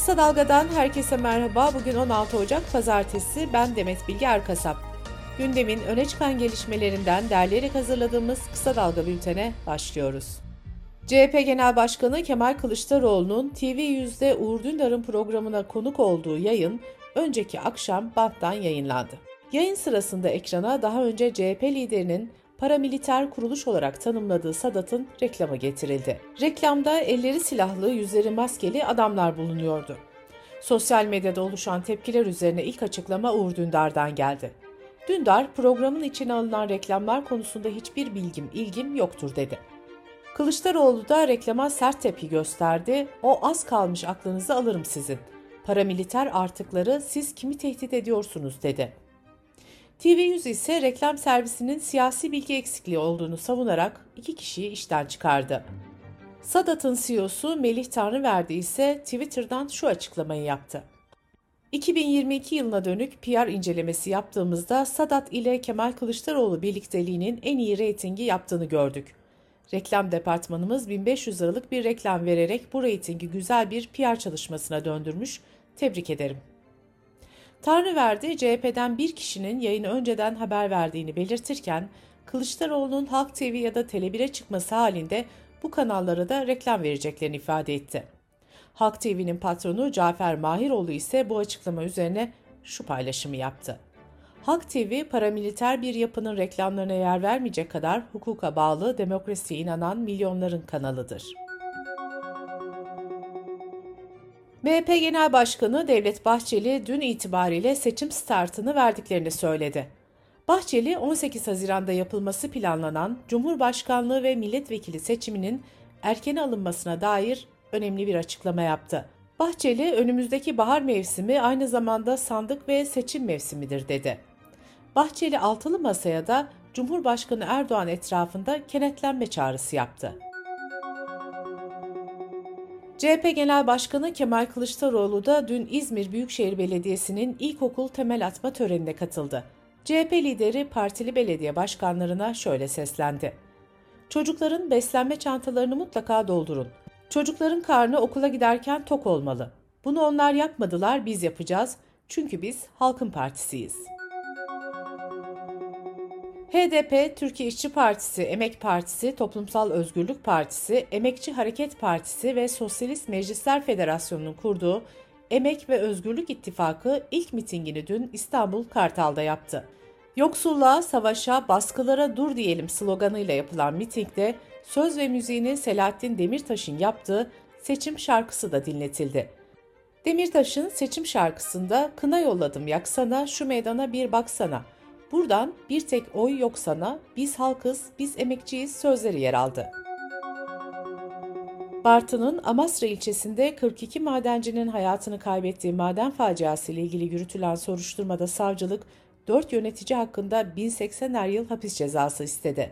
Kısa Dalga'dan herkese merhaba. Bugün 16 Ocak Pazartesi. Ben Demet Bilge Erkasap. Gündemin öne çıkan gelişmelerinden derleyerek hazırladığımız Kısa Dalga bültene başlıyoruz. CHP Genel Başkanı Kemal Kılıçdaroğlu'nun TV100'de Uğur Dündar'ın programına konuk olduğu yayın önceki akşam banttan yayınlandı. Yayın sırasında ekrana daha önce CHP liderinin paramiliter kuruluş olarak tanımladığı Sadat'ın reklamı getirildi. Reklamda elleri silahlı, yüzleri maskeli adamlar bulunuyordu. Sosyal medyada oluşan tepkiler üzerine ilk açıklama Uğur Dündar'dan geldi. Dündar, programın içine alınan reklamlar konusunda hiçbir bilgim, ilgim yoktur dedi. Kılıçdaroğlu da reklama sert tepki gösterdi. O az kalmış aklınızı alırım sizin. Paramiliter artıkları siz kimi tehdit ediyorsunuz dedi. TV100 ise reklam servisinin siyasi bilgi eksikliği olduğunu savunarak iki kişiyi işten çıkardı. Sadat'ın CEO'su Melih Tanrıverdi ise Twitter'dan şu açıklamayı yaptı. 2022 yılına dönük PR incelemesi yaptığımızda Sadat ile Kemal Kılıçdaroğlu birlikteliğinin en iyi reytingi yaptığını gördük. Reklam departmanımız 1500 liralık bir reklam vererek bu reytingi güzel bir PR çalışmasına döndürmüş. Tebrik ederim. Tanrıverdi CHP'den bir kişinin yayını önceden haber verdiğini belirtirken Kılıçdaroğlu'nun Halk TV ya da Tele1'e çıkması halinde bu kanallara da reklam vereceklerini ifade etti. Halk TV'nin patronu Cafer Mahiroğlu ise bu açıklama üzerine şu paylaşımı yaptı. Halk TV paramiliter bir yapının reklamlarına yer vermeyecek kadar hukuka bağlı, demokrasiye inanan milyonların kanalıdır. MHP Genel Başkanı Devlet Bahçeli dün itibariyle seçim startını verdiklerini söyledi. Bahçeli 18 Haziran'da yapılması planlanan Cumhurbaşkanlığı ve milletvekili seçiminin erken alınmasına dair önemli bir açıklama yaptı. Bahçeli önümüzdeki bahar mevsimi aynı zamanda sandık ve seçim mevsimidir dedi. Bahçeli altılı masaya da Cumhurbaşkanı Erdoğan etrafında kenetlenme çağrısı yaptı. CHP Genel Başkanı Kemal Kılıçdaroğlu da dün İzmir Büyükşehir Belediyesi'nin ilkokul temel atma törenine katıldı. CHP lideri partili belediye başkanlarına şöyle seslendi. Çocukların beslenme çantalarını mutlaka doldurun. Çocukların karnı okula giderken tok olmalı. Bunu onlar yapmadılar, biz yapacağız. Çünkü biz Halkın Partisiyiz.'' HDP, Türkiye İşçi Partisi, Emek Partisi, Toplumsal Özgürlük Partisi, Emekçi Hareket Partisi ve Sosyalist Meclisler Federasyonu'nun kurduğu Emek ve Özgürlük İttifakı ilk mitingini dün İstanbul Kartal'da yaptı. Yoksulluğa, savaşa, baskılara dur diyelim sloganıyla yapılan mitingde söz ve müziğini Selahattin Demirtaş'ın yaptığı seçim şarkısı da dinletildi. Demirtaş'ın seçim şarkısında kına yolladım yaksana, şu meydana bir baksana.'' Buradan bir tek oy yok sana, biz halkız, biz emekçiyiz sözleri yer aldı. Bartın'ın Amasra ilçesinde 42 madencinin hayatını kaybettiği maden faciası ile ilgili yürütülen soruşturmada savcılık 4 yönetici hakkında 1080'er yıl hapis cezası istedi.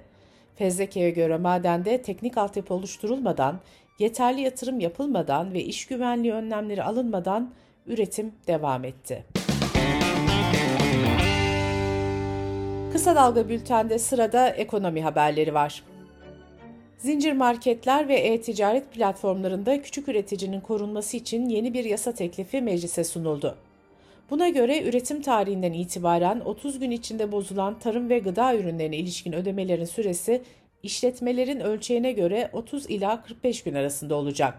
Fezleke'ye göre madende teknik altyapı oluşturulmadan, yeterli yatırım yapılmadan ve iş güvenliği önlemleri alınmadan üretim devam etti. Kısa Dalga Bülten'de sırada ekonomi haberleri var. Zincir marketler ve e-ticaret platformlarında küçük üreticinin korunması için yeni bir yasa teklifi meclise sunuldu. Buna göre üretim tarihinden itibaren 30 gün içinde bozulan tarım ve gıda ürünlerine ilişkin ödemelerin süresi işletmelerin ölçeğine göre 30 ila 45 gün arasında olacak.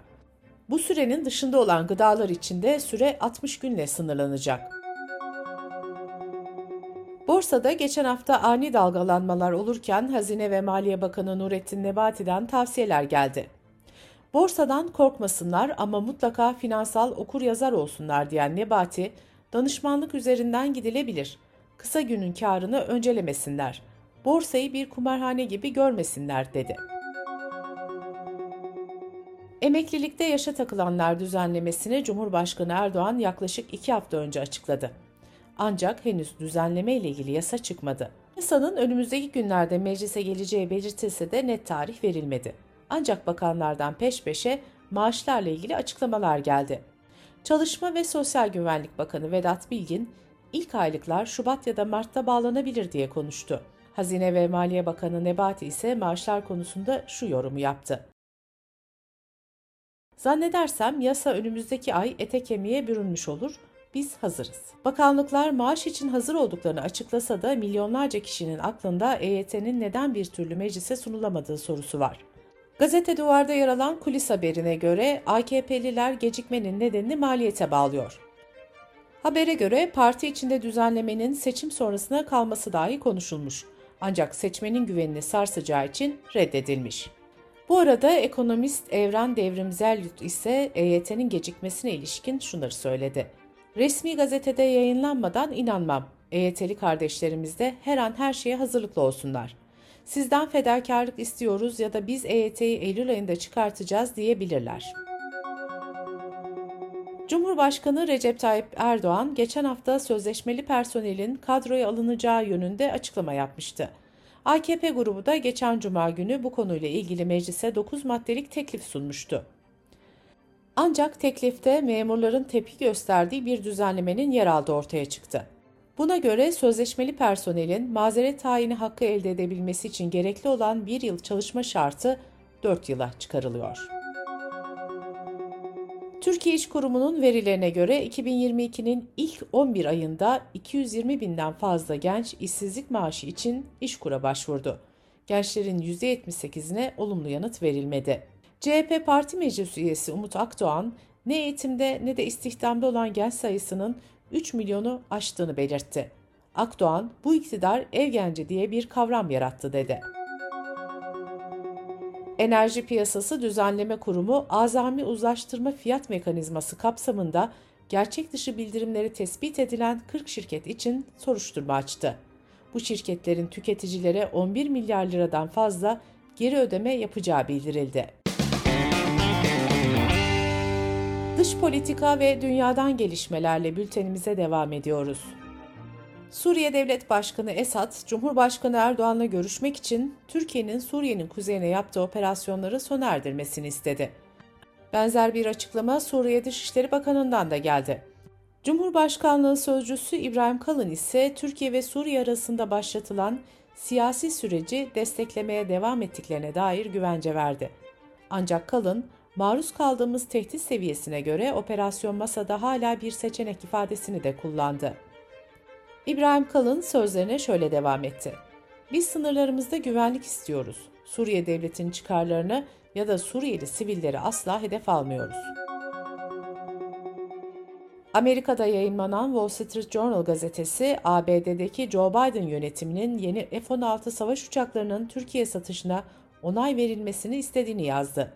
Bu sürenin dışında olan gıdalar için de süre 60 günle sınırlanacak. Borsada geçen hafta ani dalgalanmalar olurken Hazine ve Maliye Bakanı Nurettin Nebati'den tavsiyeler geldi. Borsadan korkmasınlar ama mutlaka finansal okur yazar olsunlar diyen Nebati, danışmanlık üzerinden gidilebilir. Kısa günün karını öncelemesinler. Borsayı bir kumarhane gibi görmesinler dedi. Emeklilikte yaşa takılanlar düzenlemesini Cumhurbaşkanı Erdoğan yaklaşık iki hafta önce açıkladı. Ancak henüz düzenleme ile ilgili yasa çıkmadı. Yasanın önümüzdeki günlerde meclise geleceği belirtilse de net tarih verilmedi. Ancak bakanlardan peş peşe maaşlarla ilgili açıklamalar geldi. Çalışma ve Sosyal Güvenlik Bakanı Vedat Bilgin, ilk aylıklar Şubat ya da Mart'ta bağlanabilir diye konuştu. Hazine ve Maliye Bakanı Nebati ise maaşlar konusunda şu yorumu yaptı. Zannedersem yasa önümüzdeki ay ete kemiğe bürünmüş olur. Biz hazırız. Bakanlıklar maaş için hazır olduklarını açıklasa da milyonlarca kişinin aklında EYT'nin neden bir türlü meclise sunulamadığı sorusu var. Gazete Duvar'da yer alan kulis haberine göre AKP'liler gecikmenin nedenini maliyete bağlıyor. Habere göre parti içinde düzenlemenin seçim sonrasına kalması dahi konuşulmuş. Ancak seçmenin güvenini sarsacağı için reddedilmiş. Bu arada ekonomist Evren Devrim Zelyut ise EYT'nin gecikmesine ilişkin şunları söyledi. Resmi gazetede yayınlanmadan inanmam. EYT'li kardeşlerimiz de her an her şeye hazırlıklı olsunlar. Sizden fedakarlık istiyoruz ya da biz EYT'yi Eylül ayında çıkartacağız diyebilirler. Cumhurbaşkanı Recep Tayyip Erdoğan geçen hafta sözleşmeli personelin kadroya alınacağı yönünde açıklama yapmıştı. AKP grubu da geçen cuma günü bu konuyla ilgili meclise 9 maddelik teklif sunmuştu. Ancak teklifte memurların tepki gösterdiği bir düzenlemenin yer aldığı ortaya çıktı. Buna göre sözleşmeli personelin mazeret tayini hakkı elde edebilmesi için gerekli olan bir yıl çalışma şartı 4 yıla çıkarılıyor. Türkiye İş Kurumu'nun verilerine göre 2022'nin ilk 11 ayında 220 binden fazla genç işsizlik maaşı için İşkur'a başvurdu. Gençlerin %78'ine olumlu yanıt verilmedi. CHP Parti Meclis üyesi Umut Akdoğan, ne eğitimde ne de istihdamda olan genç sayısının 3 milyonu aştığını belirtti. Akdoğan, bu iktidar ev genci diye bir kavram yarattı dedi. Enerji Piyasası Düzenleme Kurumu azami uzlaştırma fiyat mekanizması kapsamında gerçek dışı bildirimleri tespit edilen 40 şirket için soruşturma açtı. Bu şirketlerin tüketicilere 11 milyar liradan fazla geri ödeme yapacağı bildirildi. Dış politika ve dünyadan gelişmelerle bültenimize devam ediyoruz. Suriye Devlet Başkanı Esad, Cumhurbaşkanı Erdoğan'la görüşmek için Türkiye'nin Suriye'nin kuzeyine yaptığı operasyonları sona erdirmesini istedi. Benzer bir açıklama Suriye Dışişleri Bakanı'ndan da geldi. Cumhurbaşkanlığı sözcüsü İbrahim Kalın ise Türkiye ve Suriye arasında başlatılan siyasi süreci desteklemeye devam ettiklerine dair güvence verdi. Ancak Kalın, maruz kaldığımız tehdit seviyesine göre operasyon masada hala bir seçenek ifadesini de kullandı. İbrahim Kalın sözlerine şöyle devam etti. Biz sınırlarımızda güvenlik istiyoruz. Suriye devletinin çıkarlarını ya da Suriyeli sivilleri asla hedef almıyoruz. Amerika'da yayınlanan Wall Street Journal gazetesi, ABD'deki Joe Biden yönetiminin yeni F-16 savaş uçaklarının Türkiye satışına onay verilmesini istediğini yazdı.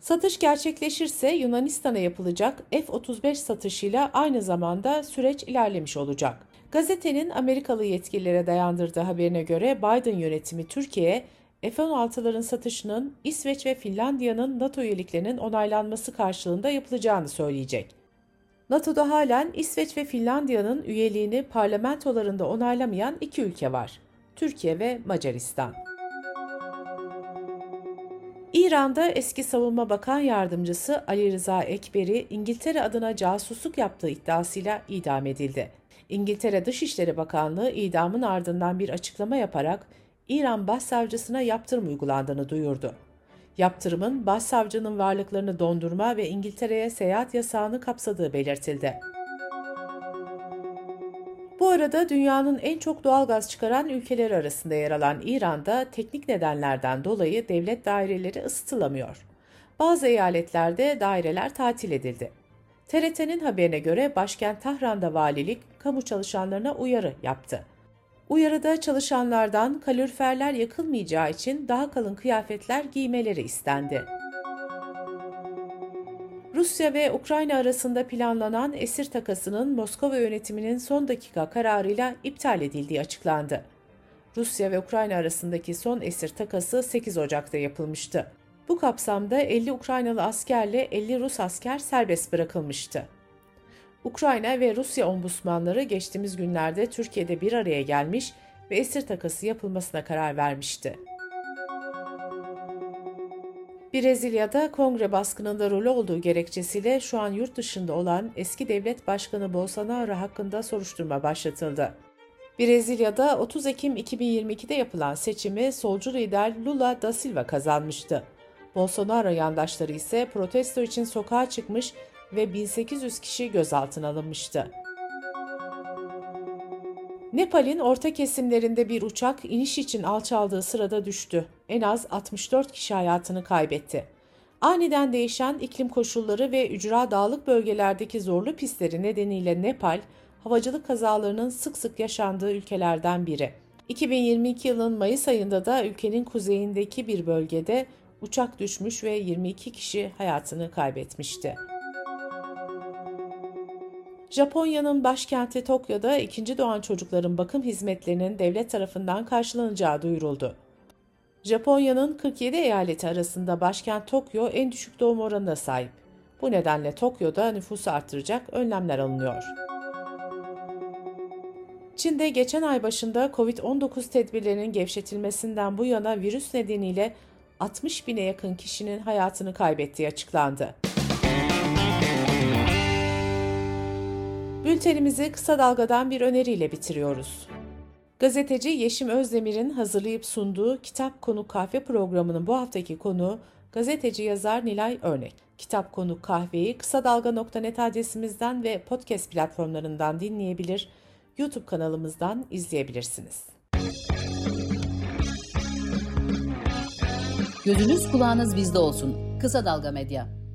Satış gerçekleşirse Yunanistan'a yapılacak F-35 satışıyla aynı zamanda süreç ilerlemiş olacak. Gazetenin Amerikalı yetkililere dayandırdığı haberine göre Biden yönetimi Türkiye'ye F-16'ların satışının İsveç ve Finlandiya'nın NATO üyeliklerinin onaylanması karşılığında yapılacağını söyleyecek. NATO'da halen İsveç ve Finlandiya'nın üyeliğini parlamentolarında onaylamayan iki ülke var. Türkiye ve Macaristan. İran'da eski Savunma Bakan Yardımcısı Ali Rıza Ekberi İngiltere adına casusluk yaptığı iddiasıyla idam edildi. İngiltere Dışişleri Bakanlığı idamın ardından bir açıklama yaparak İran Başsavcısına yaptırım uygulandığını duyurdu. Yaptırımın başsavcının varlıklarını dondurma ve İngiltere'ye seyahat yasağını kapsadığı belirtildi. Arada dünyanın en çok doğal gaz çıkaran ülkeleri arasında yer alan İran'da teknik nedenlerden dolayı devlet daireleri ısıtılamıyor. Bazı eyaletlerde daireler tatil edildi. TRT'nin haberine göre başkent Tahran'da valilik kamu çalışanlarına uyarı yaptı. Uyarıda çalışanlardan kaloriferler yakılmayacağı için daha kalın kıyafetler giymeleri istendi. Rusya ve Ukrayna arasında planlanan esir takasının Moskova yönetiminin son dakika kararıyla iptal edildiği açıklandı. Rusya ve Ukrayna arasındaki son esir takası 8 Ocak'ta yapılmıştı. Bu kapsamda 50 Ukraynalı askerle 50 Rus asker serbest bırakılmıştı. Ukrayna ve Rusya ombusmanları geçtiğimiz günlerde Türkiye'de bir araya gelmiş ve esir takası yapılmasına karar vermişti. Brezilya'da kongre baskınında rolü olduğu gerekçesiyle şu an yurt dışında olan eski devlet başkanı Bolsonaro hakkında soruşturma başlatıldı. Brezilya'da 30 Ekim 2022'de yapılan seçimi solcu lider Lula da Silva kazanmıştı. Bolsonaro yandaşları ise protesto için sokağa çıkmış ve 1800 kişi gözaltına alınmıştı. Nepal'in orta kesimlerinde bir uçak iniş için alçaldığı sırada düştü. En az 64 kişi hayatını kaybetti. Aniden değişen iklim koşulları ve ücra dağlık bölgelerdeki zorlu pistleri nedeniyle Nepal, havacılık kazalarının sık sık yaşandığı ülkelerden biri. 2022 yılının Mayıs ayında da ülkenin kuzeyindeki bir bölgede uçak düşmüş ve 22 kişi hayatını kaybetmişti. Japonya'nın başkenti Tokyo'da ikinci doğan çocukların bakım hizmetlerinin devlet tarafından karşılanacağı duyuruldu. Japonya'nın 47 eyaleti arasında başkent Tokyo en düşük doğum oranına sahip. Bu nedenle Tokyo'da nüfusu artıracak önlemler alınıyor. Çin'de geçen ay başında COVID-19 tedbirlerinin gevşetilmesinden bu yana virüs nedeniyle 60 bine yakın kişinin hayatını kaybettiği açıklandı. Bültenimizi kısa dalgadan bir öneriyle bitiriyoruz. Gazeteci Yeşim Özdemir'in hazırlayıp sunduğu Kitap Konu Kahve programının bu haftaki konu gazeteci yazar Nilay Örnek. Kitap Konu Kahveyi kısa dalga.net adresimizden ve podcast platformlarından dinleyebilir, YouTube kanalımızdan izleyebilirsiniz. Gözünüz kulağınız bizde olsun. Kısa Dalga Medya.